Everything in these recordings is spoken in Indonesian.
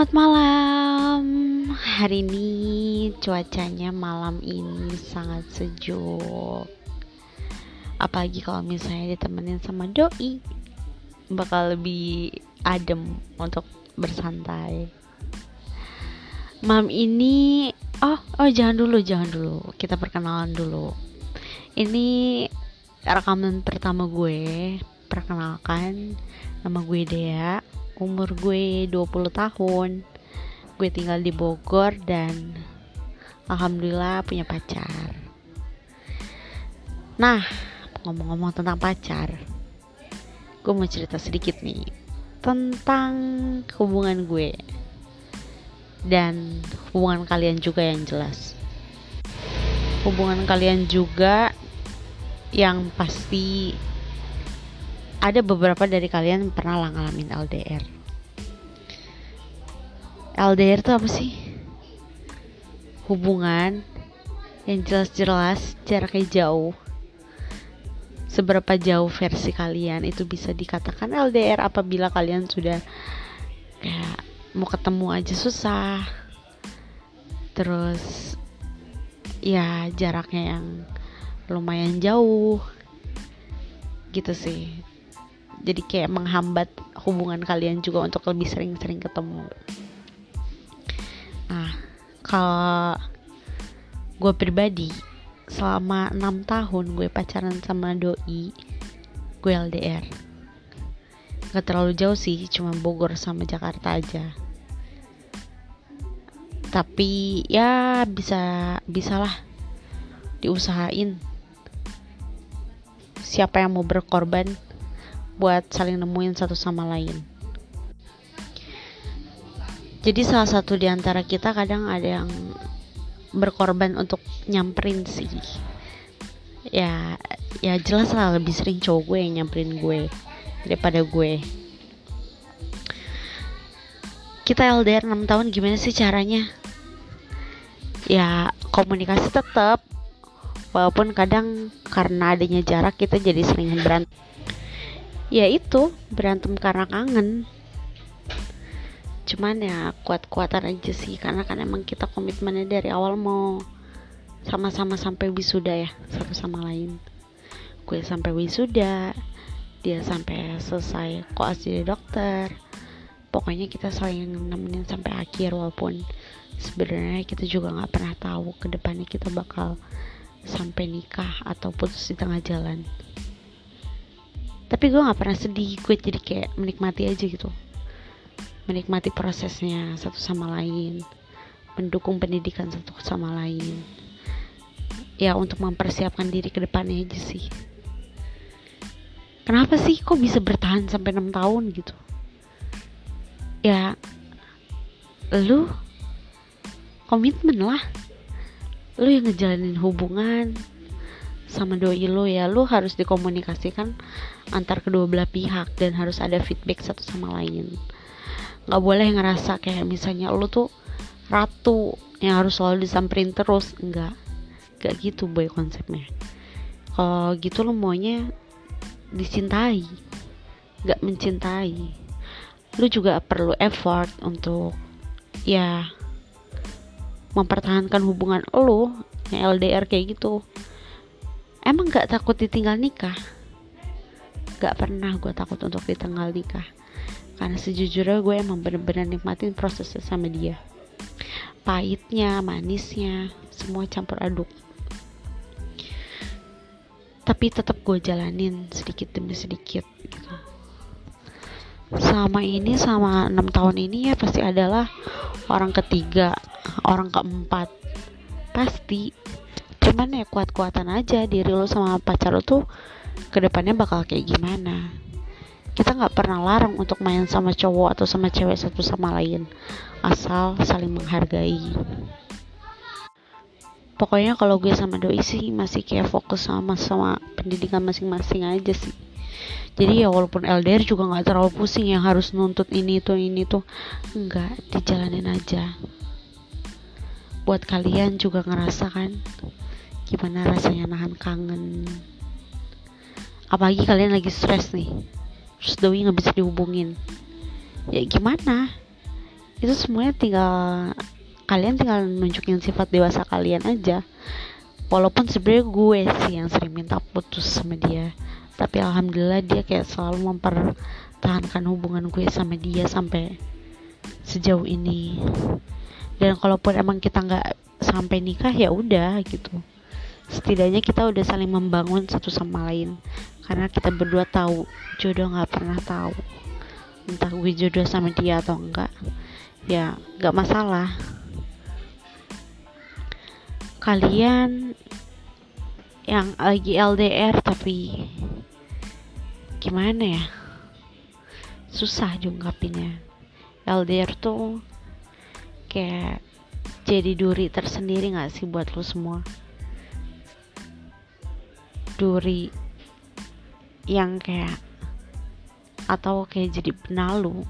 Selamat malam. Hari ini cuacanya malam ini sangat sejuk. Apalagi kalau misalnya ditemenin sama doi, bakal lebih adem untuk bersantai. Malam ini, oh, oh jangan dulu, jangan dulu. Kita perkenalan dulu. Ini rekaman pertama gue. Perkenalkan, nama gue Dea umur gue 20 tahun. Gue tinggal di Bogor dan alhamdulillah punya pacar. Nah ngomong-ngomong tentang pacar gue mau cerita sedikit nih tentang hubungan gue dan hubungan kalian juga yang jelas. Hubungan kalian juga yang pasti ada beberapa dari kalian pernah ngalamin LDR. LDR itu apa sih? Hubungan yang jelas-jelas jaraknya jauh. Seberapa jauh versi kalian itu bisa dikatakan LDR apabila kalian sudah kayak mau ketemu aja susah. Terus ya jaraknya yang lumayan jauh gitu sih jadi kayak menghambat hubungan kalian juga untuk lebih sering-sering ketemu. Nah kalau gue pribadi selama 6 tahun gue pacaran sama doi gue LDR gak terlalu jauh sih cuma Bogor sama Jakarta aja. Tapi ya bisa bisalah diusahain. Siapa yang mau berkorban buat saling nemuin satu sama lain. Jadi salah satu di antara kita kadang ada yang berkorban untuk nyamperin sih. Ya, ya jelas lah lebih sering cowok gue yang nyamperin gue daripada gue. Kita LDR 6 tahun gimana sih caranya? Ya komunikasi tetap walaupun kadang karena adanya jarak kita jadi sering berantem ya itu berantem karena kangen. Cuman ya kuat-kuatan aja sih karena kan emang kita komitmennya dari awal mau sama-sama sampai wisuda ya satu sama lain. Gue sampai wisuda dia sampai selesai koas jadi dokter. Pokoknya kita saling nemenin sampai akhir walaupun sebenarnya kita juga nggak pernah tahu ke depannya kita bakal sampai nikah atau putus di tengah jalan tapi gue nggak pernah sedih gue jadi kayak menikmati aja gitu. Menikmati prosesnya satu sama lain mendukung pendidikan satu sama lain. Ya untuk mempersiapkan diri ke depannya aja sih. Kenapa sih kok bisa bertahan sampai 6 tahun gitu? Ya lu komitmen lah. Lu yang ngejalanin hubungan sama doi lo ya lo harus dikomunikasikan antar kedua belah pihak dan harus ada feedback satu sama lain. Nggak boleh ngerasa kayak misalnya lo tuh ratu yang harus selalu disamperin terus. Enggak enggak gitu boy konsepnya. Kalau gitu lo maunya dicintai nggak mencintai. Lo juga perlu effort untuk ya mempertahankan hubungan lo yang LDR kayak gitu emang gak takut ditinggal nikah? Gak pernah gue takut untuk ditinggal nikah. Karena sejujurnya gue emang bener-bener nikmatin prosesnya sama dia. Pahitnya manisnya semua campur aduk. Tapi tetap gue jalanin sedikit demi sedikit gitu. Selama ini sama enam tahun ini ya pasti adalah orang ketiga orang keempat. Pasti cuman ya kuat-kuatan aja diri lo sama pacar lo tuh ke depannya bakal kayak gimana. Kita nggak pernah larang untuk main sama cowok atau sama cewek satu sama lain asal saling menghargai. Pokoknya kalau gue sama doi sih masih kayak fokus sama sama pendidikan masing-masing aja sih. Jadi ya walaupun LDR juga nggak terlalu pusing yang harus nuntut ini tuh ini tuh enggak dijalanin aja. Buat kalian juga ngerasa kan gimana rasanya nahan kangen. Apalagi kalian lagi stres nih terus doi nggak bisa dihubungin. Ya gimana? Itu semuanya tinggal kalian tinggal nunjukin sifat dewasa kalian aja. Walaupun sebenarnya gue sih yang sering minta putus sama dia tapi alhamdulillah dia kayak selalu mempertahankan hubungan gue sama dia sampai sejauh ini. Dan kalaupun emang kita nggak sampai nikah ya udah gitu setidaknya kita udah saling membangun satu sama lain. Karena kita berdua tahu jodoh nggak pernah tahu entah gue jodoh sama dia atau enggak. Ya gak masalah. Kalian yang lagi LDR tapi gimana ya? Susah diungkapinnya. LDR tuh kayak jadi duri tersendiri gak sih buat lo semua duri yang kayak atau kayak jadi penalu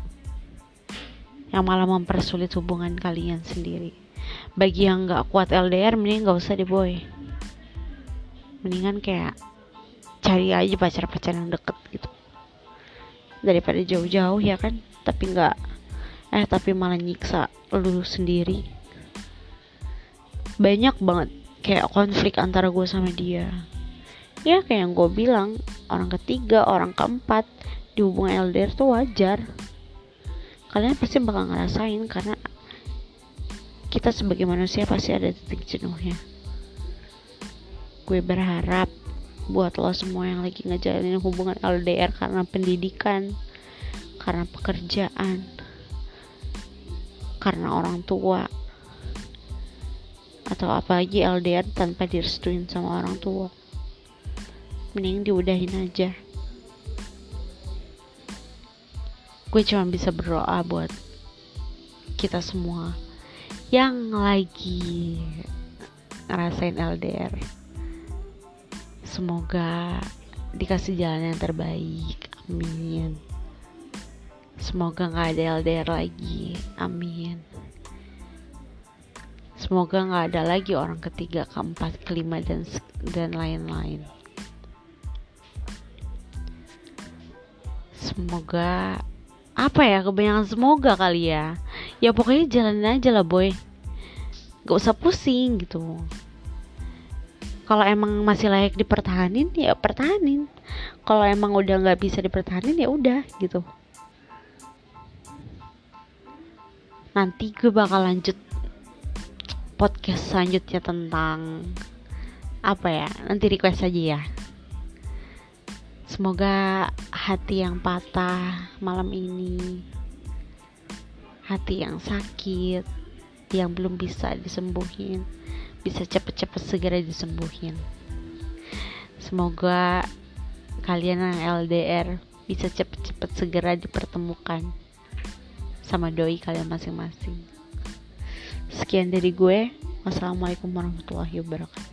yang malah mempersulit hubungan kalian sendiri. Bagi yang nggak kuat LDR mending nggak usah deh boy. Mendingan kayak cari aja pacar-pacar yang deket gitu. Daripada jauh-jauh ya kan? Tapi nggak eh tapi malah nyiksa lu sendiri. Banyak banget kayak konflik antara gue sama dia ya kayak yang gue bilang orang ketiga orang keempat di hubungan LDR tuh wajar. Kalian pasti bakal ngerasain karena kita sebagai manusia pasti ada titik jenuhnya. Gue berharap buat lo semua yang lagi ngejalanin hubungan LDR karena pendidikan karena pekerjaan karena orang tua atau apa lagi LDR tanpa direstuin sama orang tua mending diudahin aja. Gue cuma bisa berdoa buat kita semua yang lagi ngerasain LDR semoga dikasih jalan yang terbaik. Amin. Semoga nggak ada LDR lagi. Amin. Semoga nggak ada lagi orang ketiga keempat kelima dan dan lain-lain semoga apa ya kebanyakan semoga kali ya. Ya pokoknya jalanin aja lah boy. Gak usah pusing gitu. Kalau emang masih layak dipertahanin ya pertahanin. Kalau emang udah nggak bisa dipertahanin ya udah gitu. Nanti gue bakal lanjut podcast selanjutnya tentang apa ya nanti request aja ya Semoga hati yang patah malam ini, hati yang sakit, yang belum bisa disembuhin, bisa cepet-cepet segera disembuhin. Semoga kalian yang LDR bisa cepet-cepet segera dipertemukan sama doi kalian masing-masing. Sekian dari gue. Wassalamualaikum warahmatullahi wabarakatuh.